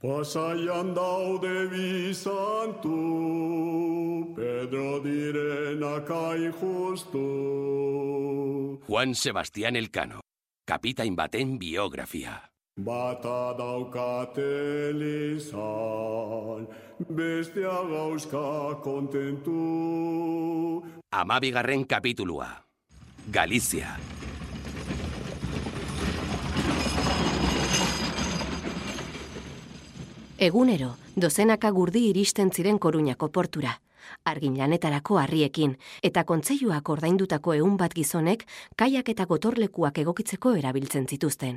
Pues Pasaiandau devi santu, Pedro direna kai justu. Juan Sebastián Elcano, Capitain baten biografia. Bata daukatelizan, bestia gauzka kontentu. Amabigarren kapitulua, Galizia. Egunero, dozenaka gurdi iristen ziren koruñako portura. Argin lanetarako harriekin, eta kontseiluak ordaindutako egun bat gizonek, kaiak eta gotorlekuak egokitzeko erabiltzen zituzten.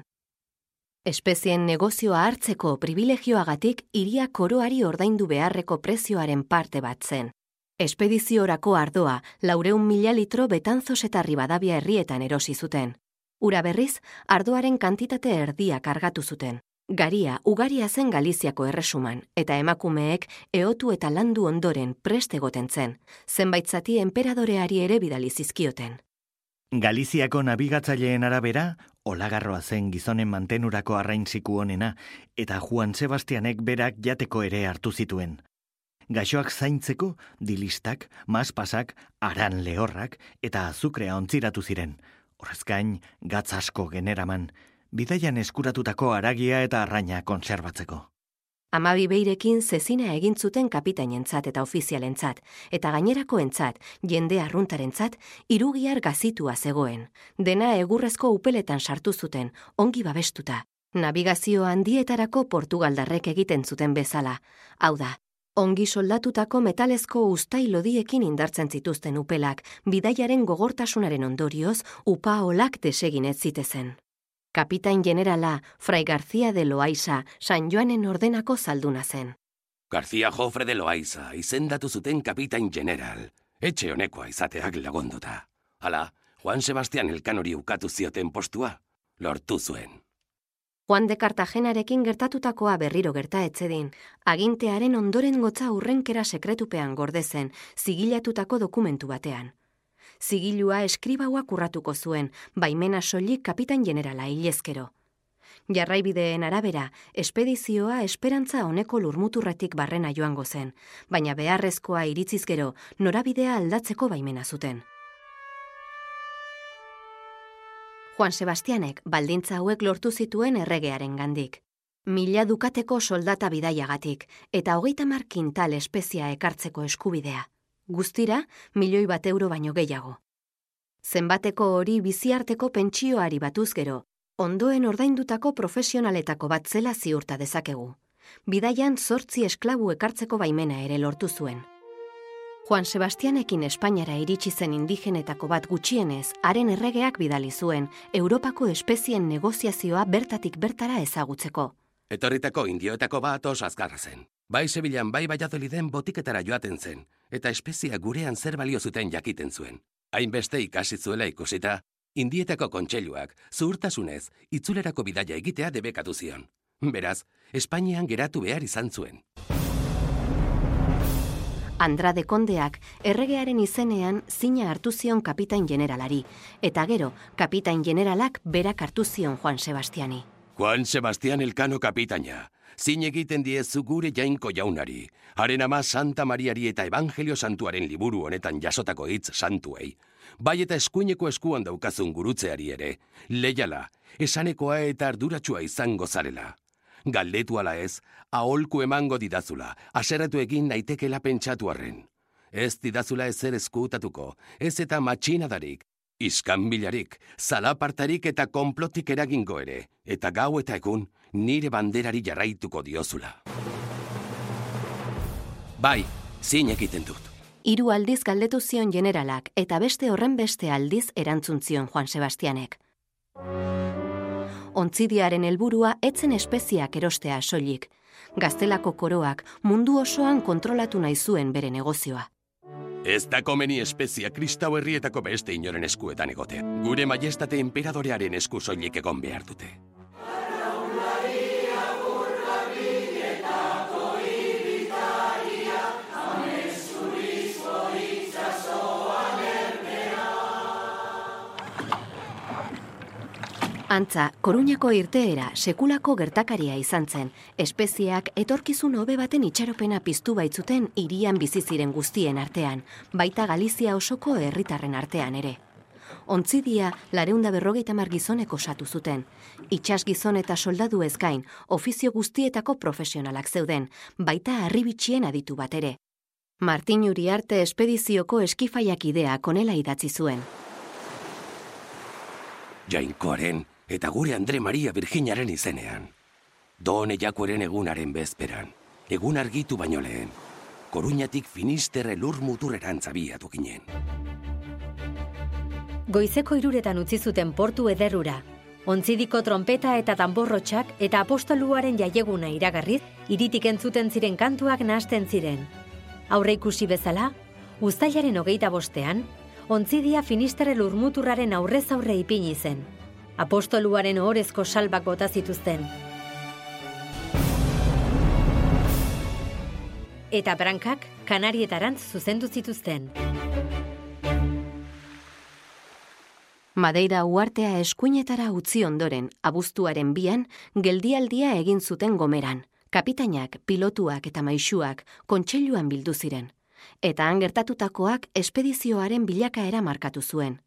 Espezien negozioa hartzeko privilegioagatik iria koroari ordaindu beharreko prezioaren parte bat zen. Espediziorako ardoa, laureun mila litro betanzos eta ribadabia herrietan erosi zuten. Ura berriz, ardoaren kantitate erdia kargatu zuten. Garia ugaria zen Galiziako erresuman, eta emakumeek eotu eta landu ondoren preste goten zen, zenbait zati emperadoreari ere bidali zizkioten. Galiziako nabigatzaileen arabera, olagarroa zen gizonen mantenurako arraintziku honena, eta Juan Sebastianek berak jateko ere hartu zituen. Gaixoak zaintzeko, dilistak, maspasak, aran lehorrak eta azukrea ontziratu ziren. Horrezkain, gatz asko generaman, bidaian eskuratutako aragia eta arraina konserbatzeko. Amabi beirekin zezina egin zuten kapitainentzat eta ofizialentzat, eta gainerako entzat, jende arruntarentzat, irugiar gazitua zegoen. Dena egurrezko upeletan sartu zuten, ongi babestuta. Navigazio handietarako Portugaldarrek egiten zuten bezala. Hau da, ongi soldatutako metalezko ustai lodiekin indartzen zituzten upelak, bidaiaren gogortasunaren ondorioz, upa olak desegin ez zitezen. Kapitain generala, Fray García de Loaiza, San Joanen ordenako zalduna zen. García Jofre de Loaiza, izendatu zuten kapitain general. Etxe honekoa izateak lagonduta. Hala, Juan Sebastián Elkanori ukatu zioten postua, lortu zuen. Juan de Cartagenarekin gertatutakoa berriro gerta etzedin, agintearen ondoren gotza urrenkera sekretupean gordezen, zigilatutako dokumentu batean zigilua eskribaua kurratuko zuen, baimena soilik kapitan generala hilezkero. Jarraibideen arabera, espedizioa esperantza honeko lurmuturretik barrena joango zen, baina beharrezkoa iritziz gero, norabidea aldatzeko baimena zuten. Juan Sebastianek baldintza hauek lortu zituen erregearen gandik. Mila dukateko soldata bidaiagatik eta hogeita markintal espezia ekartzeko eskubidea guztira milioi bat euro baino gehiago. Zenbateko hori biziarteko pentsioari batuz gero, ondoen ordaindutako profesionaletako bat zela ziurta dezakegu. Bidaian zortzi esklabu ekartzeko baimena ere lortu zuen. Juan Sebastianekin Espainiara iritsi zen indigenetako bat gutxienez, haren erregeak bidali zuen, Europako espezien negoziazioa bertatik bertara ezagutzeko. Etorritako indioetako bat os azkarra zen. Bai Sevillan, bai Valladoliden botiketara joaten zen, eta espezia gurean zer balio zuten jakiten zuen. Hainbeste ikasi zuela ikusita, indietako kontseiluak zuhurtasunez itzulerako bidaia egitea debekatu zion. Beraz, Espainian geratu behar izan zuen. Andrade kondeak erregearen izenean zina hartu zion kapitain generalari, eta gero kapitain generalak berak hartu zion Juan Sebastiani. Juan Sebastian Elkano kapitaina, zin egiten diezu gure jainko jaunari, haren ama Santa Mariari eta Evangelio Santuaren liburu honetan jasotako hitz santuei, bai eta eskuineko eskuan daukazun gurutzeari ere, leiala, esanekoa eta arduratsua izango zarela. Galdetu ala ez, aholku emango didazula, aseratu egin naitekela pentsatu arren. Ez didazula ezer eskutatuko, ez eta matxinadarik, Iskanbilarik, zalapartarik eta konplotik eragingo ere, eta gau eta egun nire banderari jarraituko diozula. Bai, zin egiten dut. Hiru aldiz galdetu zion generalak eta beste horren beste aldiz erantzun zion Juan Sebastianek. Ontzidiaren helburua etzen espeziak erostea soilik. Gaztelako koroak mundu osoan kontrolatu nahi zuen bere negozioa. Ez da komeni espezia kristau herrietako beste inoren eskuetan egotea. Gure majestate emperadorearen esku soilik egon behar dute. Antza, koruñako irteera sekulako gertakaria izan zen, espeziak etorkizun hobe baten itxaropena piztu baitzuten irian bizi ziren guztien artean, baita Galizia osoko herritarren artean ere. Ontzidia lareunda berrogeita margizonek osatu zuten. Itxas gizon eta soldadu ezkain, ofizio guztietako profesionalak zeuden, baita arribitxien aditu bat ere. Martin Uriarte espedizioko eskifaiak idea konela idatzi zuen. Jainkoaren eta gure Andre Maria Virginaren izenean. Don ejakoeren egunaren bezperan, egun argitu baino lehen, koruñatik finisterre lur muturrerantza biatu ginen. Goizeko iruretan utzi zuten portu ederrura. Ontzidiko trompeta eta tamborrotxak eta apostoluaren jaieguna iragarriz, iritik entzuten ziren kantuak nahasten ziren. Aurre ikusi bezala, ustailaren hogeita bostean, ontzidia finisterre lurmuturraren aurrez aurre ipini zen. Apostoluaren ohorezko salbak bota zituzten. Eta brankak kanarietarantz zuzendu zituzten. Madeira uartea eskuinetara utzi ondoren, abuztuaren bian, geldialdia egin zuten gomeran. Kapitainak, pilotuak eta maixuak kontseiluan bildu ziren. Eta han gertatutakoak espedizioaren bilakaera markatu zuen.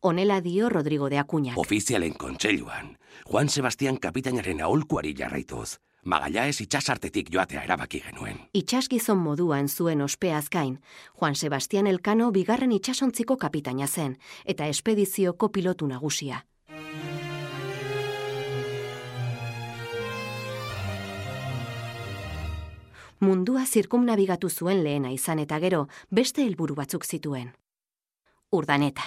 Honela dio Rodrigo de Acuña. Ofizialen kontseiluan, Juan Sebastian kapitainaren aholkuari jarraituz, Magallaes itxasartetik joatea erabaki genuen. Itxasgizon moduan zuen ospeazkain, Juan Sebastian Elkano bigarren itxasontziko kapitaina zen, eta espedizioko pilotu nagusia. Mundua zirkumnabigatu zuen lehena izan eta gero, beste helburu batzuk zituen. Urdaneta.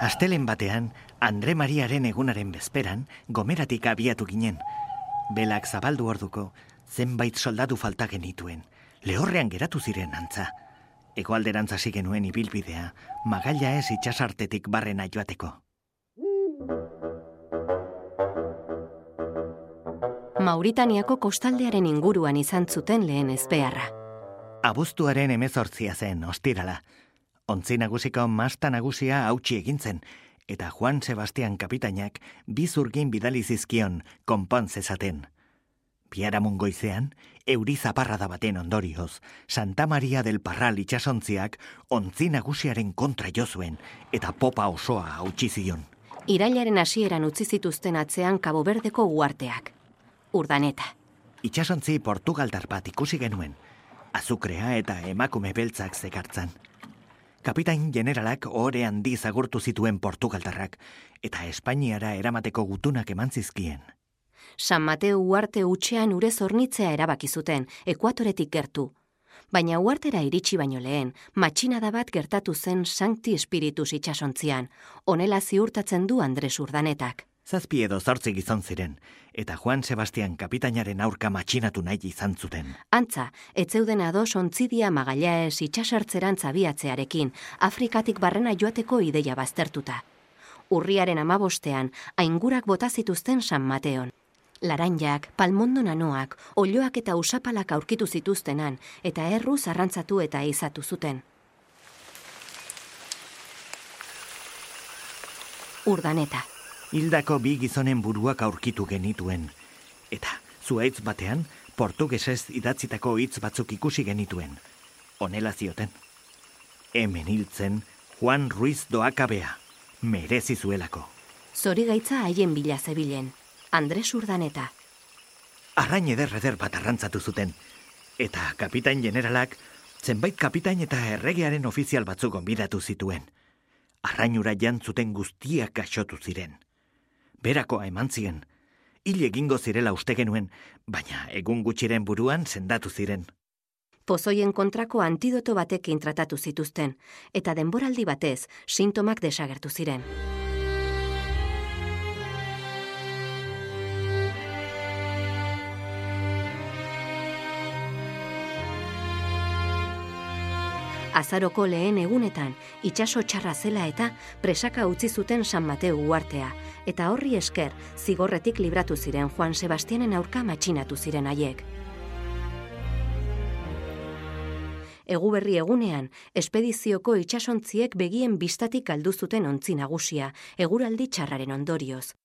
Astelen batean, Andre Mariaren egunaren bezperan, gomeratik abiatu ginen. Belak zabaldu orduko, zenbait soldadu falta genituen. Lehorrean geratu ziren antza. Egoalderantz hasi genuen ibilbidea, magaila ez itxasartetik barrena joateko. Mauritaniako kostaldearen inguruan izan zuten lehen ezbeharra. Abuztuaren emezortzia zen, ostirala. Ontzi nagusiko masta nagusia hautsi egintzen, eta Juan Sebastian kapitainak bizurgin bidali zizkion konpon zezaten. Biaramun goizean, euri zaparrada baten ondorioz, Santa Maria del Parral itxasontziak ontzi nagusiaren kontra jo zuen eta popa osoa hautsi zion. Irailaren hasieran utzi zituzten atzean Cabo Verdeko uarteak. Urdaneta. Itxasontzi Portugaldar bat ikusi genuen, azukrea eta emakume beltzak zekartzan. Kapitain generalak ohore handi zagurtu zituen Portugaldarrak eta Espainiara eramateko gutunak eman zizkien. San Mateo uarte utxean ure zornitzea erabaki zuten, ekuatoretik gertu. Baina uartera iritsi baino lehen, matxinada bat gertatu zen Sancti Spiritus itxasontzian, honela ziurtatzen du Andres Urdanetak. Zazpi edo zortzi gizon ziren, eta Juan Sebastian kapitainaren aurka matxinatu nahi izan zuten. Antza, etzeuden ados ontzidia magallaez itxasartzerantz abiatzearekin, Afrikatik barrena joateko ideia baztertuta. Urriaren amabostean, aingurak bota zituzten San Mateon. Laranjak, palmondo nanoak, olioak eta usapalak aurkitu zituztenan, eta erru zarrantzatu eta izatu zuten. Urdaneta. Hildako bi gizonen buruak aurkitu genituen. Eta, zuaitz batean, portugesez idatzitako hitz batzuk ikusi genituen. Honela zioten. Hemen hiltzen, Juan Ruiz doakabea, merezi zuelako. Zori gaitza haien bila zebilen. Andres Urdaneta. Arrain eder eder bat arrantzatu zuten. Eta kapitain generalak, zenbait kapitain eta erregearen ofizial batzuk gonbidatu zituen. Arrainura jantzuten guztiak gaixotu ziren. Berakoa eman ziren. Hil egingo zirela uste genuen, baina egun gutxiren buruan sendatu ziren. Pozoien kontrako antidoto batekin tratatu zituzten, eta denboraldi batez sintomak desagertu ziren. Azaroko lehen egunetan, itxaso txarra zela eta presaka utzi zuten San Mateo uartea, eta horri esker zigorretik libratu ziren Juan Sebastianen aurka matxinatu ziren haiek. Eguberri egunean, espedizioko itxasontziek begien bistatik aldu zuten ontzi nagusia, eguraldi txarraren ondorioz.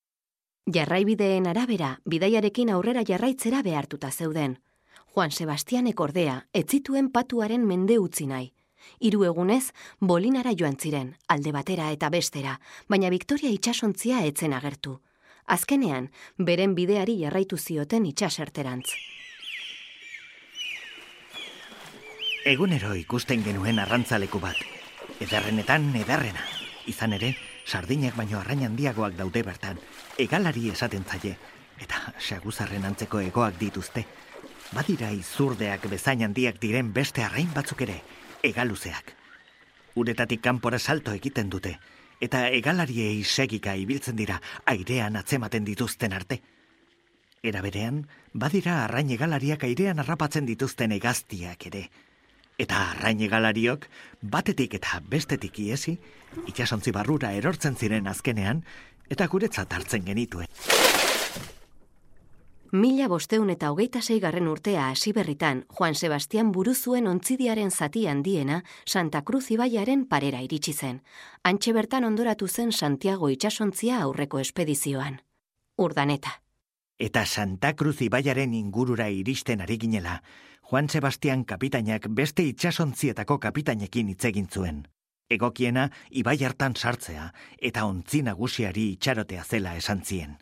Jarraibideen arabera, bidaiarekin aurrera jarraitzera behartuta zeuden. Juan Sebastianek ordea, ez patuaren mende utzi nahi. Hiru egunez, bolinara joan ziren, alde batera eta bestera, baina Victoria itxasontzia etzen agertu. Azkenean, beren bideari jarraitu zioten itxaserterantz. Egunero ikusten genuen arrantzaleku bat. Ederrenetan ederrena. Izan ere, sardinak baino arrain handiagoak daude bertan. Egalari esaten zaie. Eta saguzarren antzeko egoak dituzte. Badira izurdeak bezain handiak diren beste arrain batzuk ere. Egaluzeak. Uretatik kanpora salto egiten dute. Eta egalariei segika ibiltzen dira airean atzematen dituzten arte. Era berean, badira arrain egalariak airean harrapatzen dituzten egaztiak ere eta arraine galariok batetik eta bestetik iesi, itxasontzi barrura erortzen ziren azkenean, eta guretzat hartzen genituen. Mila bosteun eta hogeita zeigarren urtea hasi berritan, Juan Sebastian buruzuen ontzidiaren zati handiena Santa Cruz ibaiaren parera iritsi zen. Antxe bertan ondoratu zen Santiago itxasontzia aurreko espedizioan. Urdaneta. Eta Santa Cruz ibaiaren ingurura iristen ari ginela, Juan Sebastian kapitainak beste itxasontzietako kapitainekin hitz egin zuen. Egokiena ibai hartan sartzea eta ontzi nagusiari itxarotea zela esan zien.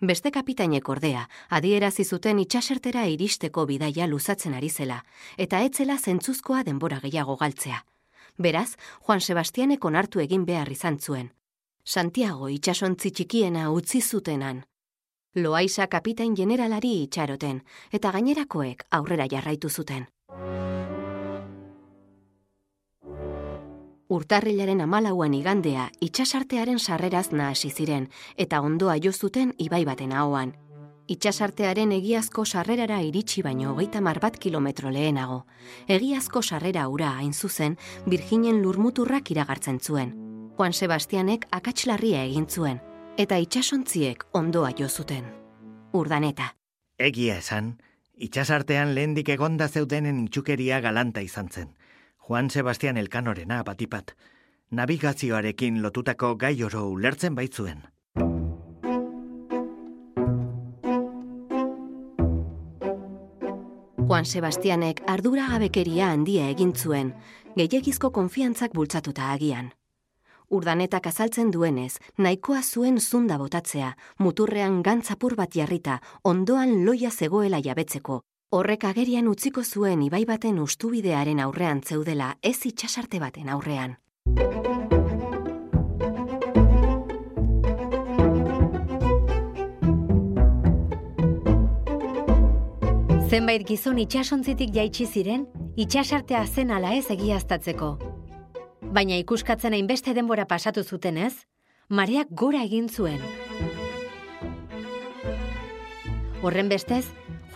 Beste kapitainek ordea, adierazi zuten itxasertera iristeko bidaia luzatzen ari zela, eta etzela zentzuzkoa denbora gehiago galtzea. Beraz, Juan Sebastianek onartu egin behar izan zuen. Santiago itxasontzi txikiena utzi zutenan, Loaiza kapitain generalari itxaroten, eta gainerakoek aurrera jarraitu zuten. Urtarrilaren amalauan igandea, itxasartearen sarreraz nahasi ziren, eta ondoa jo zuten ibai baten ahoan. Itxasartearen egiazko sarrerara iritsi baino hogeita mar bat kilometro lehenago. Egiazko sarrera ura hain zuzen, Virginen lurmuturrak iragartzen zuen. Juan Sebastianek akatslarria egin zuen, eta itxasontziek ondoa jo zuten. Urdaneta. Egia esan, itxasartean lehendik egonda zeudenen itxukeria galanta izan zen. Juan Sebastian Elkanorena batipat, navigazioarekin lotutako gai oro ulertzen baitzuen. Juan Sebastianek ardura gabekeria handia egin zuen, gehiagizko konfiantzak bultzatuta agian. Urdanetak azaltzen duenez, nahikoa zuen zunda botatzea, muturrean gantzapur bat jarrita, ondoan loia zegoela jabetzeko. Horrek agerian utziko zuen ibai baten ustubidearen aurrean zeudela, ez itxasarte baten aurrean. Zenbait gizon itxasontzitik jaitsi ziren, itxasartea zen ala ez egiaztatzeko baina ikuskatzen hainbeste denbora pasatu zutenez, mareak gora egin zuen. Horren bestez,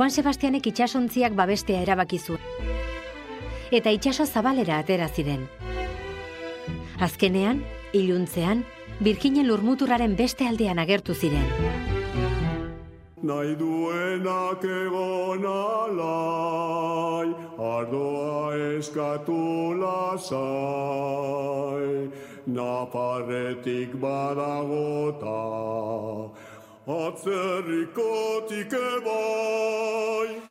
Juan Sebastianek itxasontziak babestea erabaki zuen. Eta itxaso zabalera atera ziren. Azkenean, iluntzean, birkinen lurmuturraren beste aldean agertu ziren nahi duenak egon alai, ardoa eskatu lasai, naparretik badagota, atzerrikotik ebai.